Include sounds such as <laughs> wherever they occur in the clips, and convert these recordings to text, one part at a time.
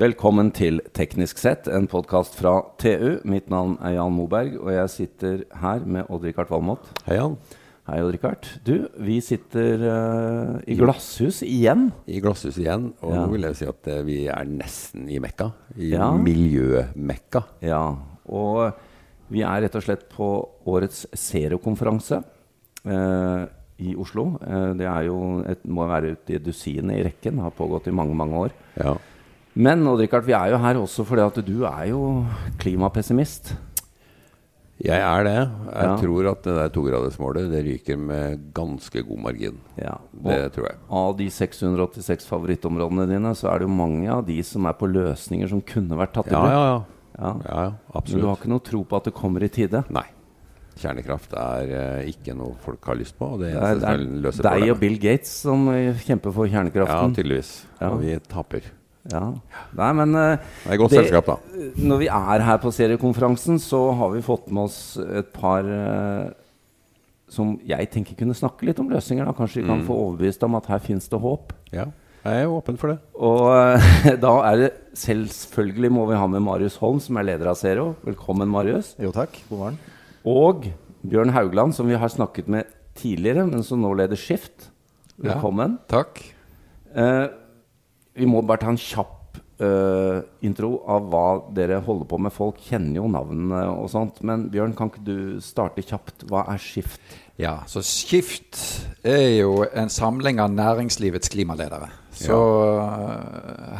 Velkommen til Teknisk sett, en podkast fra TU. Mitt navn er Jan Moberg, og jeg sitter her med Odd-Rikard Valmot. Hei, Jan. Hei, Odd-Rikard. Du, vi sitter uh, i glasshus igjen. I glasshus igjen. Og Ja. nå vil jeg si at uh, vi er nesten i Mekka. I Ja. miljømekka. Ja, og vi er rett og slett på årets Zero-konferanse eh, i Oslo. Det er jo et, må være ute i dusinet i rekken, har pågått i mange, mange år. Ja. Men Odd-Rikard, vi er jo her også fordi at du er jo klimapessimist. Jeg er det. Jeg Ja. tror at det der togradersmålet det ryker med ganske god margin. Ja, Det tror jeg. Av de 686 favorittområdene dine, så er det jo mange av de som er på løsninger som kunne vært tatt i Ja, bruk. ja, ja. Ja. ja, ja Men du har ikke noe tro på at det kommer i tide? Nei. Kjernekraft er uh, ikke noe folk har lyst på. og Det Det er, det er deg og. Bill Gates som eh, kjemper for kjernekraften. Ja, tydeligvis. Ja. Og vi taper. Ja. Nei, men uh, Det er godt Det- selskap, da. når vi er her på seriekonferansen, så har vi fått med oss et par uh, som jeg tenker kunne snakke litt om løsninger. Da. Kanskje vi kan få overbevist om at her fins det håp. Ja. Jeg er åpen for det. Og uh, <laughs> da er det selvfølgelig må vi ha med Marius Holm, som er leder av Zero. Velkommen, Marius. Jo takk, god morgen. Og Bjørn Haugland, som vi har snakket med tidligere, men som nå leder Skift. Ja. Velkommen. Takk. Eh, vi må bare ta en kjapp uh, intro av hva dere holder på med. Folk kjenner jo navnene og sånt. Men Bjørn, kan ikke du starte kjapt? Hva er Skift? Ja, så Skift er jo en samling av næringslivets klimaledere. Så ja.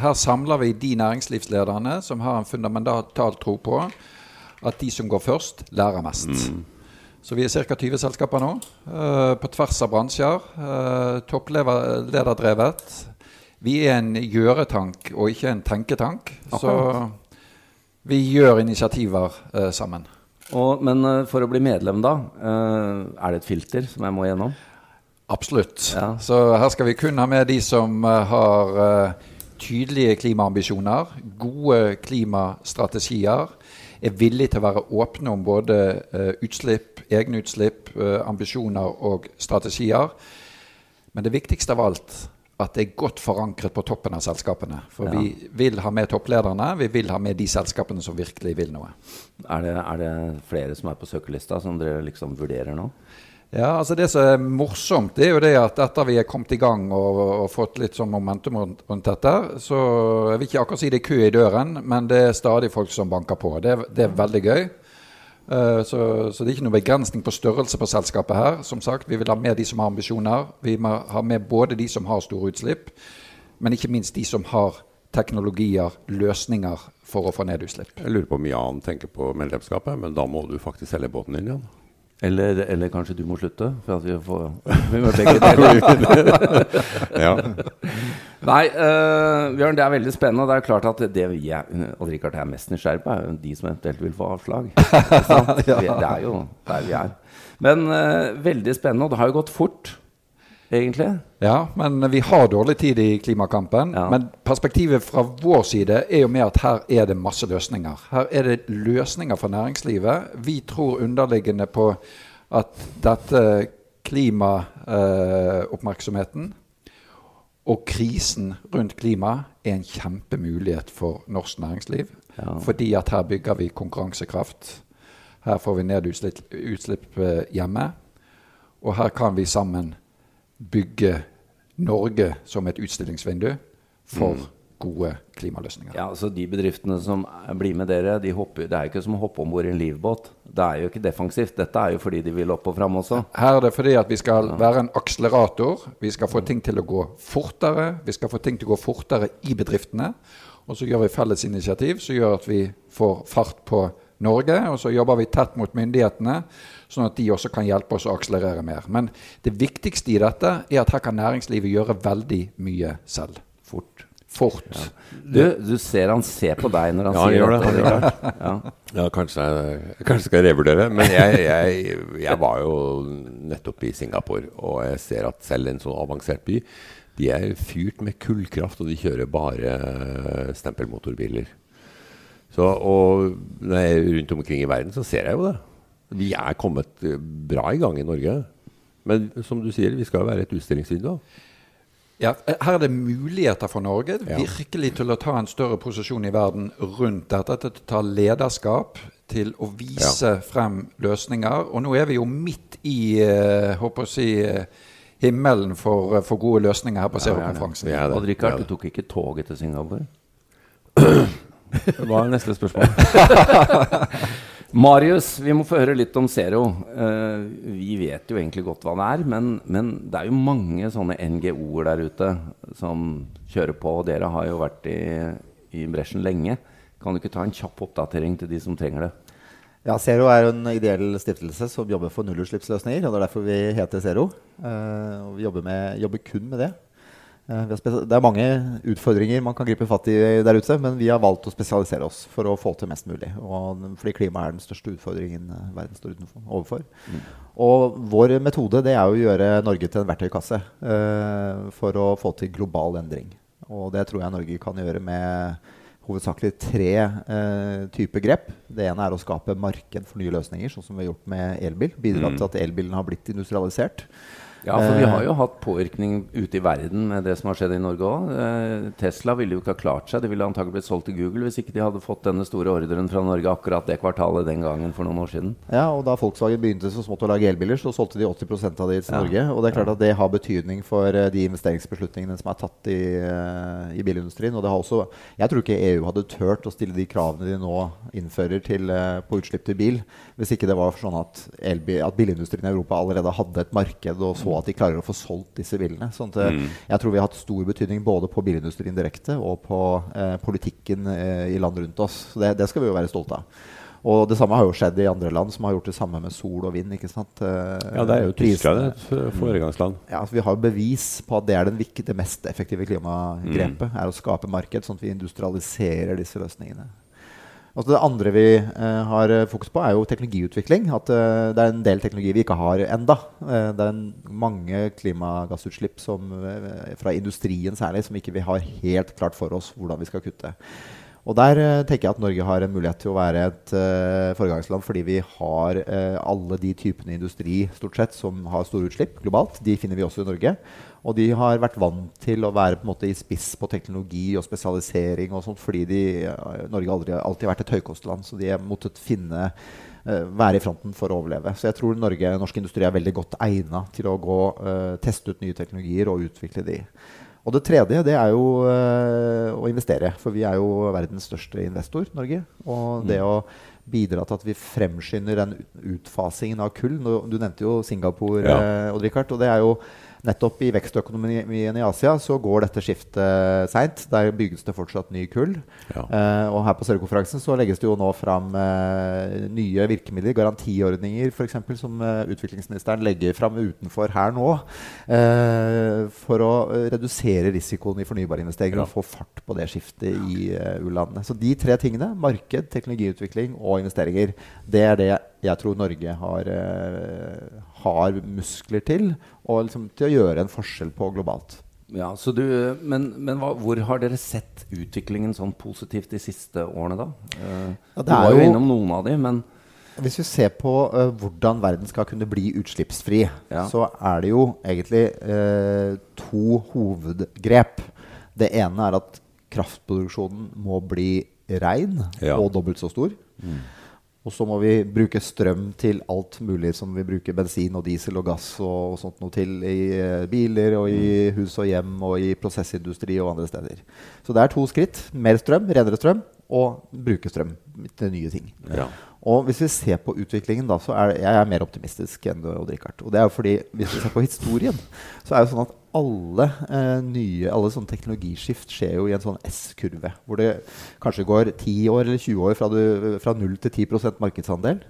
her samler vi de næringslivslederne som har en fundamental tro på at de som går først, lærer mest. Så vi er ca. 20 selskaper nå, uh, på tvers av bransjer. Uh, Topplederdrevet. Vi er en gjøretank og ikke en tenketank. Så vi gjør initiativer eh, sammen. Og, men eh, for å bli medlem, da, eh, er det et filter som jeg må gjennom? Absolutt. Ja. Så her skal vi kun ha med de som eh, har tydelige klimaambisjoner, gode klimastrategier, er villige til å være åpne om både utslipp, egne utslipp, ambisjoner og strategier. Men det viktigste av alt at det er godt forankret på toppen av selskapene. For Ja. vi vil ha med topplederne, vi vil ha med de selskapene som virkelig vil noe. Er det, er det flere som er på søkerlista, som dere liksom vurderer nå? Ja, altså Det som er morsomt, det er jo det at etter vi er kommet i gang og, og fått litt sånn momentum rundt, rundt dette, så jeg vil ikke akkurat si det er kø i døren, men det er stadig folk som banker på. Det, det er veldig gøy. Eh, så, så det er ikke noe begrensning på størrelse på selskapet her. Som sagt, Vi vil ha med de som har ambisjoner. Vi må ha med både de som har store utslipp, men ikke minst de som har teknologier, løsninger for å få ned utslipp. Jeg lurer på om Jan tenker på medlemskapet, men da må du faktisk selge båten din, Jan. Eller, eller kanskje du må slutte? For at vi får <laughs> vi må begge deler. <laughs> Ja. Nei, uh, Bjørn, det er veldig spennende. og Det er klart at det vi er, og Richard er mest nysgjerrig på, er jo de som eventuelt vil få avslag. <laughs> Vi- Det er jo der vi er. Men uh, veldig spennende, og det har jo gått fort, egentlig. Ja, men vi har dårlig tid i klimakampen. Ja. Men perspektivet fra vår side er jo med at her er det masse løsninger. Her er det løsninger for næringslivet. Vi tror underliggende på at dette klimaoppmerksomheten og krisen rundt klima er en kjempemulighet for norsk næringsliv. Ja. Fordi at her bygger vi konkurransekraft. Her får vi ned utslipp, utslipp eh, hjemme. Og her kan vi sammen bygge Norge som et utstillingsvindu for gode klimaløsninger. Ja, så De bedriftene som blir med dere, de hopper, det er jo ikke som å hoppe om bord i en livbåt. Det er jo ikke defensivt. Dette er jo fordi de vil opp og fram også. Her er det fordi at vi skal være en akselerator. Vi skal få ting til å gå fortere. Vi skal få ting til å gå fortere i bedriftene. Og så gjør vi felles initiativ som gjør at vi får fart på Norge. Og så jobber vi tett mot myndighetene, sånn at de også kan hjelpe oss å akselerere mer. Men det viktigste i dette er at her kan næringslivet gjøre veldig mye selv. Fort. Fort. Du, du ser han ser på deg når han Ja, han sier gjør det, det. han. Ja. Ja, kanskje, jeg- kanskje skal jeg revurdere. Men jeg, jeg, jeg var jo nettopp i Singapore, og jeg ser at selv en sånn avansert by De er fyrt med kullkraft, og de kjører bare stempelmotorbiler. Så, og når jeg er rundt omkring i verden, så ser jeg jo det. Vi er kommet eh, bra i gang i Norge. Men som du sier, vi skal jo være et utstillingsvindu. Ja, Her er det muligheter for Norge virkelig til å ta en større posisjon i verden rundt dette. Til å ta lederskap, til å vise ja. frem løsninger. Og nå er vi jo midt i uh, håper å si, himmelen for, uh, for, gode løsninger her på Zero-konferansen. Ja, Odd Rikard, du tok ikke toget til Singapore? <clears throat> Hva er neste spørsmål? <laughs> Marius, vi må få høre litt om Zero. Uh, vi vet jo egentlig godt hva det er, men, men, det er jo mange sånne NGO-er der ute som kjører på. Og dere har jo vært i, i bresjen lenge. Kan du ikke ta en kjapp oppdatering til de som trenger det? Ja, Zero er en ideell stiftelse som jobber for nullutslippsløsninger. og Det er derfor vi heter Zero. Uh, og vi jobber, med, jobber kun med det. Det er mange utfordringer man kan gripe fatt i der ute, men vi har valgt å spesialisere oss for å få til mest mulig. Og fordi klimaet er den største utfordringen eh, verden står overfor. Mm. Og vår metode det er å gjøre Norge til en verktøykasse uh, for å få til global endring. Og det tror jeg Norge kan gjøre med hovedsakelig tre uh, typer grep. Det ene er å skape marked for nye løsninger, sånn som vi har gjort med elbil. Bidra mm. til at elbilen har blitt industrialisert. Ja, for vi har jo hatt påvirkning ute i verden med det som har skjedd i Norge òg. Eh, Tesla ville jo ikke ha klart seg. De ville antagelig blitt solgt til Google hvis ikke de hadde fått denne store ordren fra Norge akkurat det kvartalet den gangen for noen år siden. Ja, og da Volkswagen begynte så smått å lage elbiler, så solgte de 80 av de til ja. Norge. Og det er klart at det har betydning for uh, de investeringsbeslutningene som er tatt i, i, bilindustrien. Og det har også Jeg tror ikke EU hadde turt å stille de kravene de nå innfører til, på utslipp til bil, hvis ikke det var sånn at, at bilindustrien i Europa allerede hadde et marked og så at de klarer å få solgt disse bilene. Sånn at, mm. Jeg tror vi har hatt stor betydning både på bilindustrien direkte og på eh, politikken eh, i land rundt oss. Så det, det, skal vi jo være stolte av. Og det samme har jo skjedd i andre land som har gjort det samme med sol og vind. ikke sant? Eh, ja, det er jo Tyskland et foregangsland. Ja, altså Vi har bevis på at det er den det mest effektive klimagrepet. Mm. er å skape marked, sånn at vi industrialiserer disse løsningene. Altså det andre vi uh, har fokus på, er jo teknologiutvikling. At uh, det er en del teknologi vi ikke har enda. Uh, det er en, mange klimagassutslipp som, fra industrien særlig som ikke vi har helt klart for oss hvordan vi skal kutte. Og der tenker jeg at Norge har en mulighet til å være et foregangsland fordi vi har alle de typene industri stort sett som har store utslipp globalt. De finner vi også i Norge. Og de har vært vant til å være på en måte i spiss på teknologi og spesialisering og sånt, fordi de, Norge aldri, alltid har vært et høykostland, så de har måttet finne uh, være i fronten for å overleve. Så jeg tror Norge, norsk industri er veldig godt egna til å gå, uh, teste ut nye teknologier og utvikle de. Og det tredje det er jo uh, å investere. For vi er jo verdens største investor, Norge. Og det mm. å bidra til at vi fremskynder den utfasingen av kull. Du nevnte jo Singapore, ja. Odd Rikard, og det er jo nettopp i vekstøkonomien i Asia så går dette skiftet seint. Der bygges det fortsatt ny kull. Ja. Uh, og her på Sør-konferansen så legges det jo nå fram uh, nye virkemidler, garantiordninger f.eks., som uh, utviklingsministeren legger fram utenfor her nå. for å redusere risikoen i fornybarinvesteringer ja. og få fart på det skiftet i u-landene. Så de tre tingene, marked, teknologiutvikling og investeringer, det er det jeg tror Norge har, har muskler til, og liksom til å gjøre en forskjell på globalt. Ja, du, Men, men hva, hvor har dere sett utviklingen sånn positivt de siste årene, da? Eh, ja, du var jo, innom noen av dem, men Hvis vi ser på uh, hvordan verden skal kunne bli utslippsfri, ja. så er det jo egentlig uh, to hovedgrep. Det ene er at kraftproduksjonen må bli rein ja. og dobbelt så stor. Mm. Og så må vi bruke strøm til alt mulig som vi bruker bensin og diesel og gass og, og sånt noe til i uh, biler og i mm. hus og hjem og i prosessindustri og andre steder. Så det er to skritt. Mer strøm, renere strøm, og bruke strøm til nye ting. Ja. Og hvis vi ser på utviklingen, da, så er jeg er mer optimistisk enn Odd Rikard. Og det er jo fordi hvis vi ser på historien, så er det sånn at alle eh, nye alle sånne teknologiskift skjer jo i en sånn S-kurve. Hvor det kanskje går 10 år eller 20 år fra, du, fra 0 til 10% markedsandel.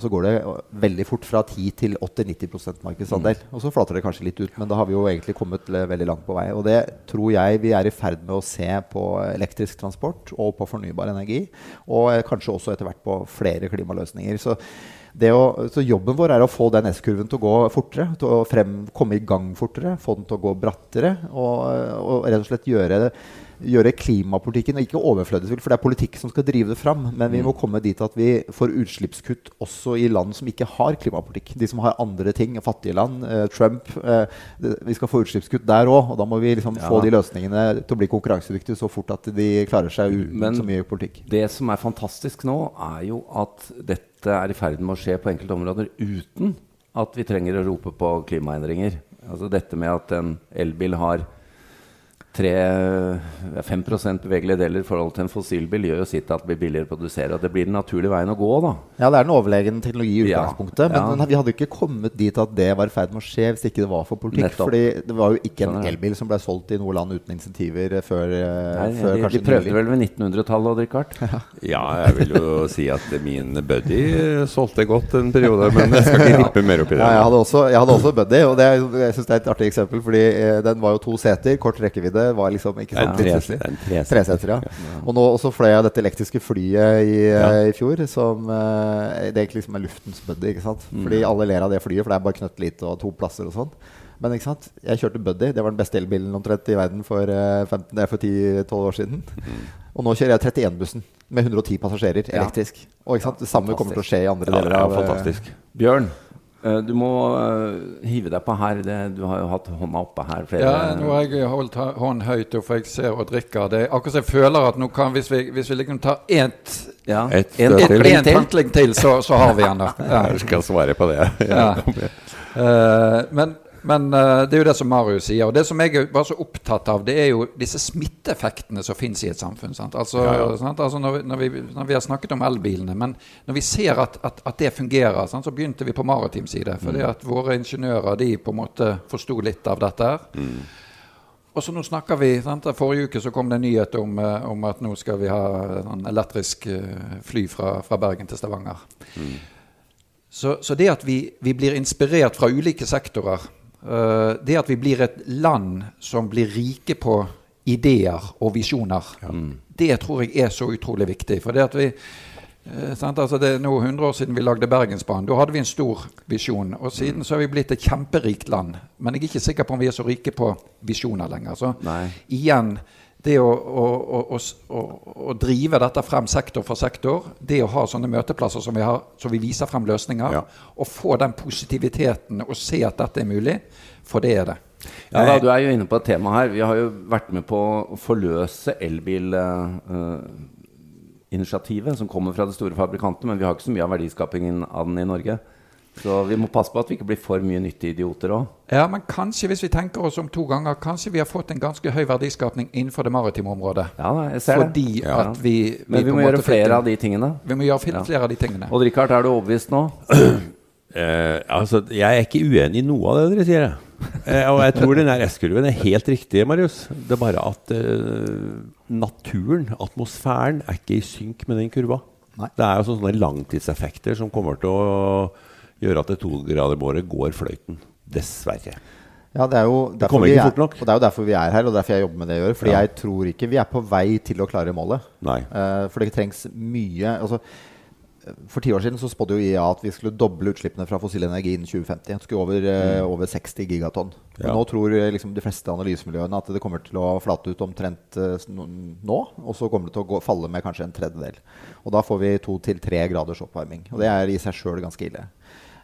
Og så går det veldig fort fra 10 til 80-90 markedsandel. Mm. Og så flater det kanskje litt ut, men da har vi jo egentlig kommet veldig langt på vei. Og det tror jeg vi er i ferd med å se på elektrisk transport og på fornybar energi. Og kanskje også etter hvert på flere klimaløsninger. Så, å, så jobben vår er å få den S-kurven til å gå fortere. Til å frem, komme i gang fortere. Få den til å gå brattere. Og, og rett og slett gjøre det gjøre klimapolitikken ikke overflødig, for det er politikk som skal drive det fram. Men vi må komme dit at vi får utslippskutt også i land som ikke har klimapolitikk. De som har andre ting, fattige land, eh, Trump eh, Vi skal få utslippskutt der òg. Og da må vi liksom Ja. få de løsningene til å bli konkurransedyktige så fort at de klarer seg uten så mye politikk. Det som er fantastisk nå, er jo at dette er i ferd med å skje på enkelte områder uten at vi trenger å rope på klimaendringer. Altså dette med at en elbil har 3-5 bevegelige deler i forhold til en fossilbil, gjør jo sitt at det blir billigere å produsere. Og det blir den naturlige veien å gå, da. Ja, det er den overlegne teknologi i utgangspunktet. Men ja. Men vi hadde ikke kommet dit at det var i ferd med å skje hvis ikke det var for politikk. Nettopp. Fordi det var jo ikke en Sånn elbil som ble solgt i noe land uten insentiver eh, før, eh, Nei, før de, de prøvde vel ved 1900-tallet, Odd Rikard? Ja, jeg vil jo si at min buddy solgte godt en periode, men jeg skal ikke rippe mer opp i det. Ja, jeg, hadde også, jeg hadde også Buddy, og det er, jeg syns det er et artig eksempel. Fordi eh, den var jo to seter, kort rekkevidde. Var liksom ikke Det er sant, tre- det er treseter. Ja. Og nå også fløy jeg dette elektriske flyet i, eh, Ja. i fjor, som eh, det egentlig liksom er luftens Buddy. ikke sant? Mm. Fordi alle ler av det flyet, for det er bare knøttlite og to plasser og sånn. Men ikke sant? jeg kjørte Buddy. Det var den beste elbilen omtrent i verden for, eh, 15 er for 10-12 år siden. Mm. Og nå kjører jeg 31-bussen med 110 passasjerer Ja. elektrisk. Og ikke sant? det samme kommer til å skje i andre Ja, deler det er av eh, fantastisk. Bjørn, eh, du må eh, hive deg på her. Det, du har jo hatt hånda oppe her flere Ja, nå har jeg holdt hånden høyt, for jeg ser og drikker. Det er akkurat som jeg føler at nå kan, hvis vi, hvis vi liksom tar ett Ja, Et en støt til. en tankling til, så, så har vi den da. Ja. <laughs> Jeg skal svare på det. Ja. <laughs> Uh, men men uh, det er jo det som Marius sier. Og det som jeg var så opptatt av, det er jo disse smitteeffektene som finnes i et samfunn. Altså, Ja, ja. Altså når, vi, når, vi, når vi har snakket om elbilene, men når vi ser at, at, at det fungerer, sant? så begynte vi på maritim side. Fordi at våre ingeniører de på en måte forsto litt av dette. her. Og så nå snakker vi, sant? Forrige uke så kom det en nyhet om, eh, om at nå skal vi ha en elektrisk eh, fly fra, fra Bergen til Stavanger. Så, så det at vi, vi blir inspirert fra ulike sektorer, det at vi blir et land som blir rike på ideer og visjoner, det tror jeg er så utrolig viktig. For det at vi eh, sant? Altså det er nå 100 år siden vi lagde Bergensbanen. Da hadde vi en stor visjon. Og siden så har vi blitt et kjemperikt land. Men jeg er ikke sikker på om vi er så rike på visjoner lenger. Så Nei. igjen det å, å, å, å, drive dette frem sektor for sektor, det å ha sånne møteplasser som vi har, så vi viser frem løsninger, Ja. og få den positiviteten og se at dette er mulig, for det er det. Ja, da, Du er jo inne på et tema her. Vi har jo vært med på å forløse elbilinitiativet som kommer fra de store fabrikantene, men vi har ikke så mye av verdiskapingen av den i Norge. Så vi må passe på at vi ikke blir for mye nyttige idioter òg. Ja, men kanskje hvis vi tenker oss om to ganger, kanskje vi har fått en ganske høy verdiskapning innenfor det maritime området. Ja, jeg ser Fordi det. at vi, Men vi må gjøre flere av de tingene. Vi må gjøre Ja. flere av de tingene. Odd Rikard, er du overbevist nå? <clears throat> Eh, altså, jeg er ikke uenig i noe av det dere sier. jeg. Eh, og jeg tror den S-kurven er helt riktig, Marius. Det er bare at eh, naturen, atmosfæren, er ikke i synk med den kurva. Nei. Det er jo sånne langtidseffekter som kommer til å gjøre at det togradermålet går fløyten. Dessverre. Ja, det er jo det kommer ikke er, fort nok. Og det er jo derfor vi er her, og derfor jeg jobber med det jeg gjør. Fordi Ja. jeg tror ikke vi er på vei til å klare målet. Nei. Uh, for det trengs mye altså, For ti år siden så spådde jo IA at vi skulle doble utslippene fra fossil energi innen 2050. Det skulle over, eh, over 60 gigatonn. Ja. nå tror eh, liksom de fleste analysemiljøene at det kommer til å flate ut omtrent nå. Og så kommer det til å gå, falle med kanskje en tredjedel. Og da får vi to til tre graders oppvarming. Og det er i seg sjøl ganske ille.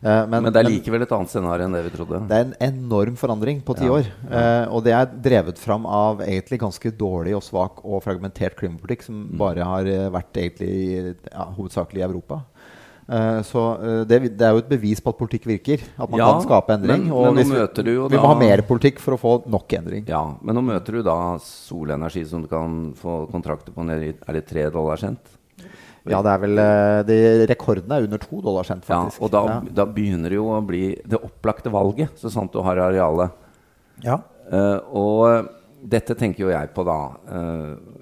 Eh, Men, det er likevel et annet scenario enn det vi trodde. det er en enorm forandring på ti Ja. år. Eh, og det er drevet fram av egentlig ganske dårlig og svak og fragmentert klimapolitikk, som Mm. bare har eh, vært egentlig ja, hovedsakelig i Europa. Eh, så eh, det, det er jo et bevis på at politikk virker. At man Ja, kan skape endring. men- og men nå vi- møter du jo vi da- må ha mer politikk for å få nok endring. Ja, Men nå møter du da solenergi som du kan få kontrakter på nede i Er det tre dollar cent? Ja, det er vel eh, de, Rekordene er under to dollar cent, Ja, og da, Ja. da begynner det jo å bli det opplagte valget, så sant du har arealet. Ja. Uh, og dette tenker jo jeg på da. Uh,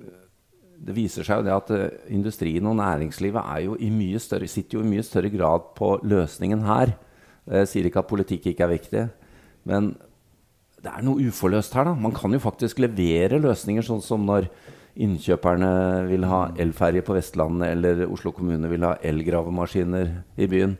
det viser seg jo det at eh, industrien og næringslivet er jo større, sitter jo i mye større grad på løsningen her. Jeg sier ikke at politikk ikke er viktig, men det er noe uforløst her. da. Man kan jo faktisk levere løsninger, sånn som når innkjøperne vil ha elferje på Vestlandet, eller Oslo kommune vil ha elgravemaskiner i byen.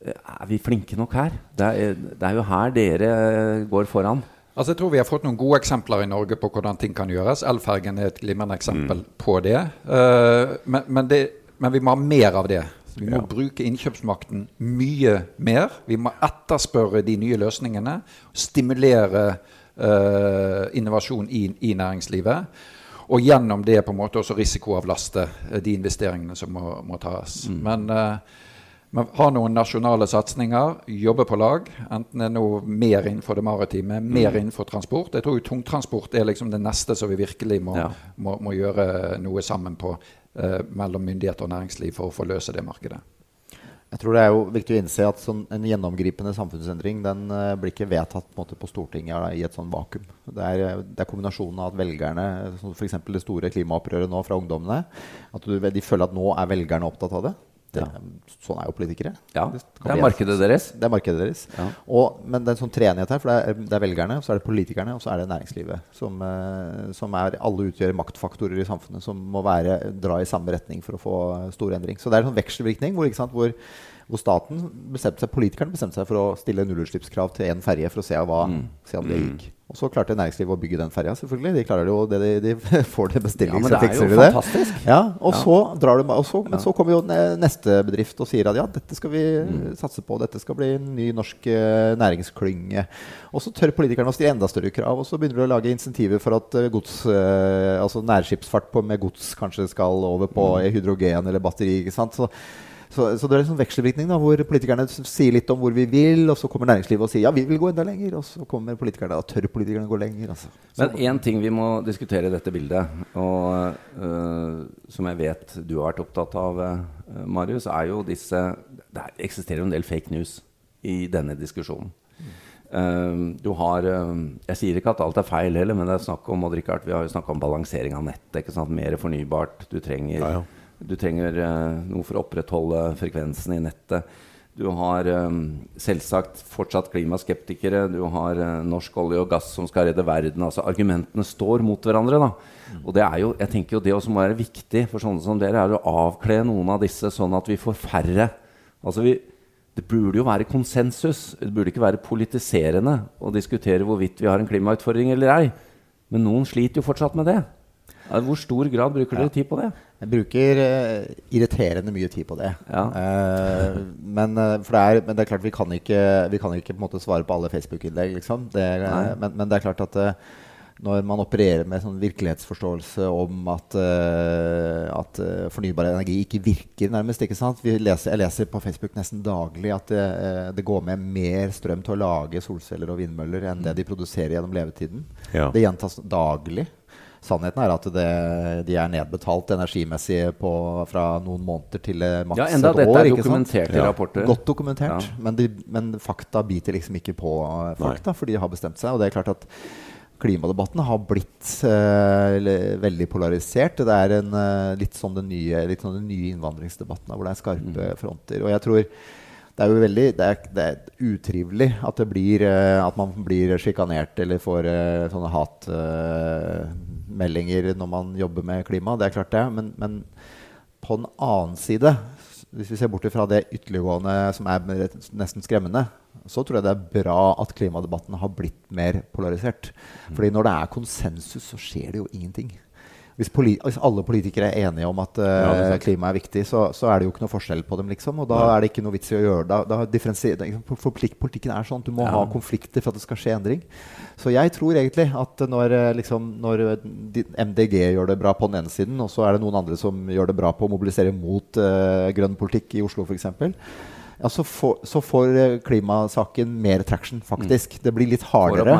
Eh, Er vi flinke nok her? Det er, det er jo her dere går foran. Altså Jeg tror vi har fått noen gode eksempler i Norge på hvordan ting kan gjøres. Elfergen er et glimrende eksempel mm. på det. Uh, men, men det. men, vi må ha mer av det. Vi må ja. bruke innkjøpsmakten mye mer. Vi må etterspørre de nye løsningene. Stimulere uh, innovasjon i, i, næringslivet. Og gjennom det på en måte også risikoavlaste de investeringene som må, må tas. Mm. Men uh, vi har noen nasjonale satsinger, jobber på lag. Enten det er noe mer innenfor det maritime, mer mm. innenfor transport. Jeg tror jo tungtransport er liksom det neste som vi virkelig må, ja. må, må gjøre noe sammen på uh, mellom myndigheter og næringsliv for å få løse det markedet. Jeg tror det er jo viktig å innse at sånn, en gjennomgripende samfunnsendring den uh, blir ikke vedtatt på, måte, på Stortinget da, i et sånn vakuum. Det er, det er, kombinasjonen av at velgerne, sånn f.eks. det store klimaopprøret nå fra ungdommene, at du, de føler at nå er velgerne opptatt av det. Det, ja. Sånn er jo politikere. Ja, Det, det er markedet deres. Det er markedet deres. Ja. Og, men det er en sånn treenighet her. For det er, det er, velgerne, så er det politikerne og så er det næringslivet. Som, eh, som er, alle utgjør maktfaktorer i samfunnet som må være, dra i samme retning for å få stor endring. Så det er en sånn vekselvirkning hvor, hvor, hvor staten bestemte seg, politikerne bestemte seg for å stille nullutslippskrav til én ferje for å se, hva, mm. se om det gikk. Og så klarte næringslivet å bygge den ferja, selvfølgelig. De klarer det jo, det, de, de <laughs> får det bestilling, ja, men det er jo fantastisk. Ja, og ja. så drar de, og så, Men så kommer jo neste bedrift og sier at ja, dette skal vi mm. satse på. Dette skal bli en ny norsk uh, næringsklynge. Og så tør politikerne å stille enda større krav. Og så begynner de å lage insentiver for at uh, gods, uh, altså nærskipsfart med gods kanskje skal over på mm. hydrogen eller batteri. ikke sant? Så så, så, det er en sånn vekselvirkning da, hvor politikerne sier litt om hvor vi vil, og så kommer næringslivet og sier ja, vi vil gå enda lenger. Og så kommer politikerne, og tør politikerne gå lenger. Altså. Men én ting vi må diskutere i dette bildet, og uh, som jeg vet du har vært opptatt av, uh, Marius, er jo disse Det eksisterer jo en del fake news i denne diskusjonen. Uh, du har Jeg sier ikke at alt er feil heller, men det er snakk om vi har jo snakka om balansering av nettet. Mer fornybart. Du trenger ja, ja du trenger uh, noe for å opprettholde frekvensen i nettet. Du har um, selvsagt fortsatt klimaskeptikere. Du har uh, norsk olje og gass som skal redde verden. Altså, argumentene står mot hverandre. Da. Mm. Og det er jo, jeg tenker jo det som må være viktig for sånne som dere, er å avkle noen av disse, sånn at vi får færre. Altså vi, det burde jo være konsensus. Det burde ikke være politiserende å diskutere hvorvidt vi har en klimautfordring eller ei. Men noen sliter jo fortsatt med det. Hvor stor grad bruker dere tid på det? Jeg bruker uh, irriterende mye tid på det. Ja. Uh, men, uh, det er, men, det er, klart, vi kan ikke, vi kan ikke på en måte svare på alle Facebook-innlegg. Liksom. Men, men, det er klart at når man opererer med sånn virkelighetsforståelse om at, at fornybar energi ikke virker, nærmest ikke sant? Leser, jeg leser på Facebook nesten daglig at det, det, går med mer strøm til å lage solceller og vindmøller enn det de produserer gjennom levetiden. Ja. Det gjentas daglig. Sannheten er at det, de er nedbetalt energimessig på, fra noen måneder til eh, maks ja, enda et år. Dette er dokumentert i rapporter. Godt dokumentert. Ja. Men, de, men, fakta biter liksom ikke på folk, fakta, Nei. for de har bestemt seg. Og det er klart at klimadebatten har blitt uh, veldig polarisert. Det er en, uh, litt som den nye, litt som den nye innvandringsdebatten, hvor det er skarpe mm. fronter. Og jeg tror det er jo veldig det er, det er utrivelig at, det blir, uh, at man blir sjikanert eller får sånne hat meldinger når man jobber med klima. Det er klart det. Men, men på den annen side, hvis vi ser bort fra det ytterliggående som er nesten skremmende, så tror jeg det er bra at klimadebatten har blitt mer polarisert. Fordi når det er konsensus, så skjer det jo ingenting. Hvis, hvis, alle politikere er enige om at uh, ja, klima er viktig, så, så, er det jo ikke noe forskjell på dem. liksom, Og da er det ikke noe vits i å gjøre. Da, da liksom, for Politikken er sånn at du må ja. ha konflikter for at det skal skje endring. Så jeg tror egentlig at når, eh, liksom, når MDG gjør det bra på den ene siden, og så er det noen andre som gjør det bra på å mobilisere mot uh, grønn politikk i Oslo f.eks., ja, så, får, så får klimasaken mer traction, faktisk. Mm. Det blir litt hardere.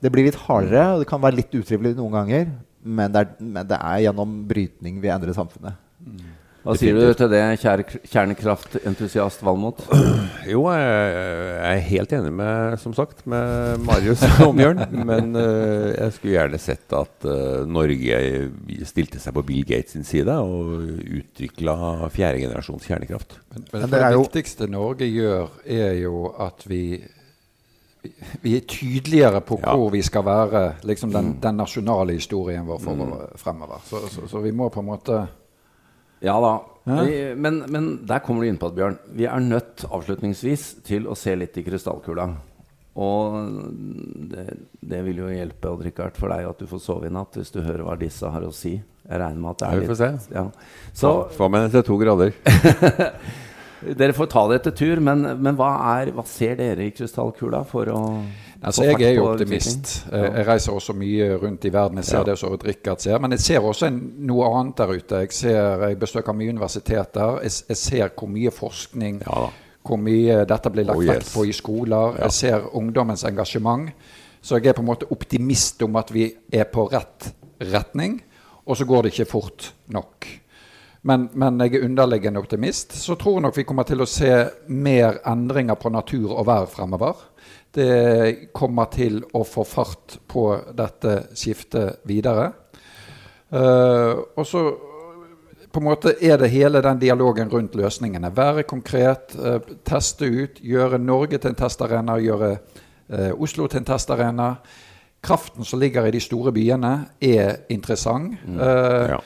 Det blir litt hardere, og det kan være litt utrivelig noen ganger. Men det, er, men det er gjennom brytning vi endrer samfunnet. Mm. Hva sier du til det, kjernekraftentusiast Valmot? <clears throat> Jo, jeg er helt enig med, som sagt, med Marius og Bjørn. <laughs> Men uh, jeg skulle gjerne sett at uh, Norge stilte seg på Bill Gates sin side og utvikla fjerdegenerasjons kjernekraft. Men, men det, det viktigste Norge gjør, er jo at vi vi er tydeligere på ja. hvor vi skal være, liksom den, mm. den nasjonale historien vår for, mm. fremover. Så, så, så, vi må på en måte Ja da. Ja? Vi, men, men, der kommer du inn på det, Bjørn. Vi er nødt avslutningsvis til å se litt i krystallkula. Og det, det, vil jo hjelpe Odd Rikard, for deg at du får sove i natt hvis du hører hva disse har å si. Jeg regner med at det er litt Vi får se. Ja. Så, Få med til to grader. <laughs> dere får ta det etter tur, men, men hva, er, hva, ser dere i krystallkula for å altså, Jeg er jo optimist. Ja. Jeg reiser også mye rundt i verden. Jeg ser ja. det som Rikard ser. Men jeg ser også en, noe annet der ute. Jeg, ser, jeg besøker mye universiteter. Jeg, jeg ser hvor mye forskning ja, hvor mye dette blir lagt oh, yes. vekt på i skoler. Ja. Jeg ser ungdommens engasjement. Så jeg er på en måte optimist om at vi er på rett retning. Og så går det ikke fort nok. Men, men jeg er underliggende optimist. Så tror jeg nok vi kommer til å se mer endringer på natur og vær fremover. Det kommer til å få fart på dette skiftet videre. Uh, og så på en måte er det hele den dialogen rundt løsningene. Være konkret, uh, teste ut, gjøre Norge til en testarena, gjøre uh, Oslo til en testarena. Kraften som ligger i de store byene, er interessant. Mm, ja.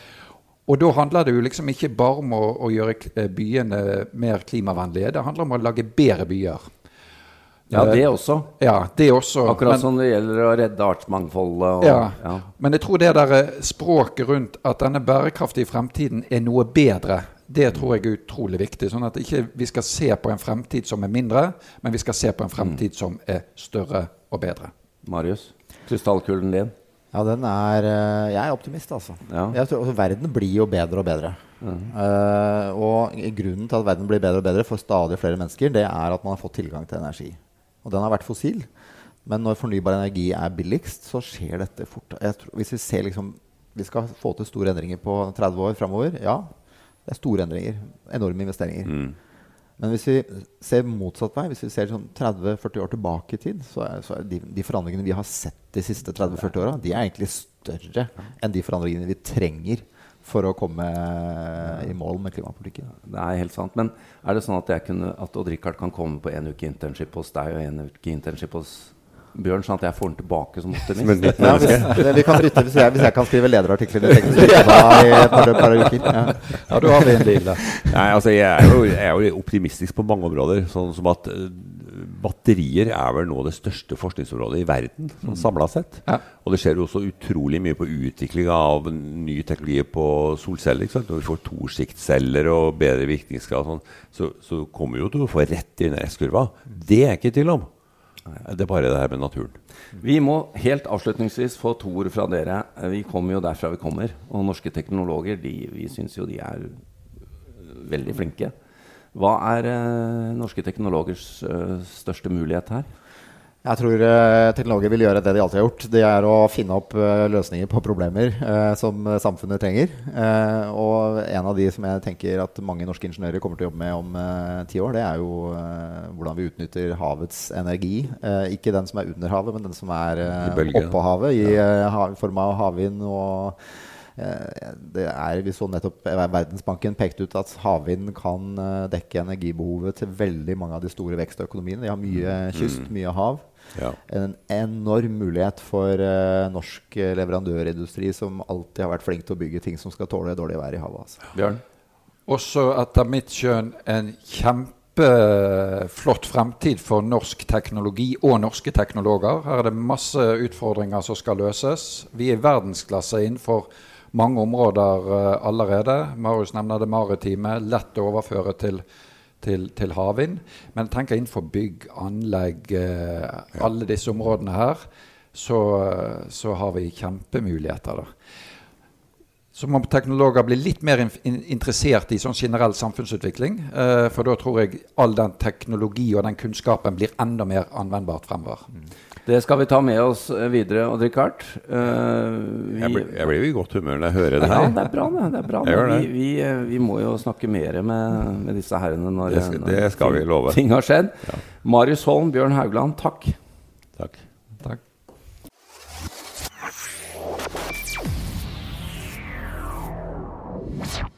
Og da handler det jo liksom ikke bare om å, å gjøre eh, byene mer klimavennlige. Det handler om å lage bedre byer. Ja, det også. Ja, det også. Akkurat men, som det gjelder å redde artsmangfoldet. Ja. ja. Men jeg tror det der eh, språket rundt at denne bærekraftige fremtiden er noe bedre, det tror jeg er utrolig viktig. Sånn at ikke vi skal se på en fremtid som er mindre, men vi skal se på en fremtid mm. som er større og bedre. Marius, krystallkulen din? Ja, den er eh, Jeg er optimist, altså. Ja. Jeg tror, altså verden blir jo bedre og bedre. Mm. Uh, og grunnen til at verden blir bedre og bedre for stadig flere mennesker, det er at man har fått tilgang til energi. Og den har vært fossil. Men når fornybar energi er billigst, så skjer dette fort. Tror, hvis vi ser liksom Vi skal få til store endringer på 30 år framover. Ja, det er store endringer. Enorme investeringer. Mm. Men hvis vi ser motsatt vei, hvis vi ser sånn 30-40 år tilbake i tid, så er, så er de, de, forandringene vi har sett de siste 30-40 åra, de er egentlig større enn de forandringene vi trenger for å komme i mål med klimapolitikken. Det er helt sant. Men er det sånn at, kunne, at Odd Rikard kan komme på en uke internship hos deg og en uke internship hos Bjørn, sånn at jeg får den tilbake som optimist? ja, hvis, vi kan bryte hvis jeg, hvis jeg kan skrive lederartikler i teknisk <laughs> i et par, par uker. Ja. ja, du har vi en deal Nei, altså, jeg er, jo, jeg er, jo, optimistisk på mange områder. Sånn som at uh, batterier er vel nå det største forskningsområdet i verden sånn mm. samla sett. Ja. Og det skjer jo også utrolig mye på utvikling av ny teknologi på solceller. ikke sant? Når vi får tosjiktceller og bedre virkningsgrad, sånn, så, så kommer vi jo til å få rett i S-kurva. Det er ikke tvil om. Det er bare det her med naturen. Vi må helt avslutningsvis få to ord fra dere. Vi kommer jo derfra vi kommer. Og norske teknologer de, vi syns jo de er veldig flinke. Hva er eh, norske teknologers eh, største mulighet her? Jeg tror uh, teknologer vil gjøre det de alltid har gjort. Det er å finne opp uh, løsninger på problemer eh, som samfunnet trenger. og en av de som jeg tenker at mange norske ingeniører kommer til å jobbe med om ti år, det er jo hvordan vi utnytter havets energi. ikke den som er under havet, men den som er oppå havet, i ja. form av havvind og er, Vi så nettopp Verdensbanken pekte ut at havvind kan dekke energibehovet til veldig mange av de store vekstøkonomiene. De har mye mm. kyst, mye hav. Ja. En enorm mulighet for norsk leverandørindustri, som alltid har vært flink til å bygge ting som skal tåle dårlig vær i havet. Altså. Bjørn? Også etter mitt skjønn en kjempeflott fremtid for norsk teknologi og norske teknologer. Her er det masse utfordringer som skal løses. Vi er verdensklasse innenfor mange områder uh, allerede. Marius nevner det maritime. Lett å overføre til til, til havvind. Men tenker innenfor bygg, anlegg, eh, alle disse områdene her, så, så har vi kjempemuligheter. da. Så må teknologer bli litt mer in interessert i sånn generell samfunnsutvikling. Eh, for da tror jeg all den teknologi og den kunnskapen blir enda mer anvendbart fremover. Mm. Det skal vi ta med oss eh, videre, Odd Rikard. Uh, jeg, blir jo i godt humør når jeg hører det her. Ja, det er bra, det. det, er bra, det. Vi, vi, vi, må jo snakke mer med, med disse herrene når, det skal, det skal vi love. ting har skjedd. Ja. Marius Holm, Bjørn Haugland, takk. Takk. takk. takk.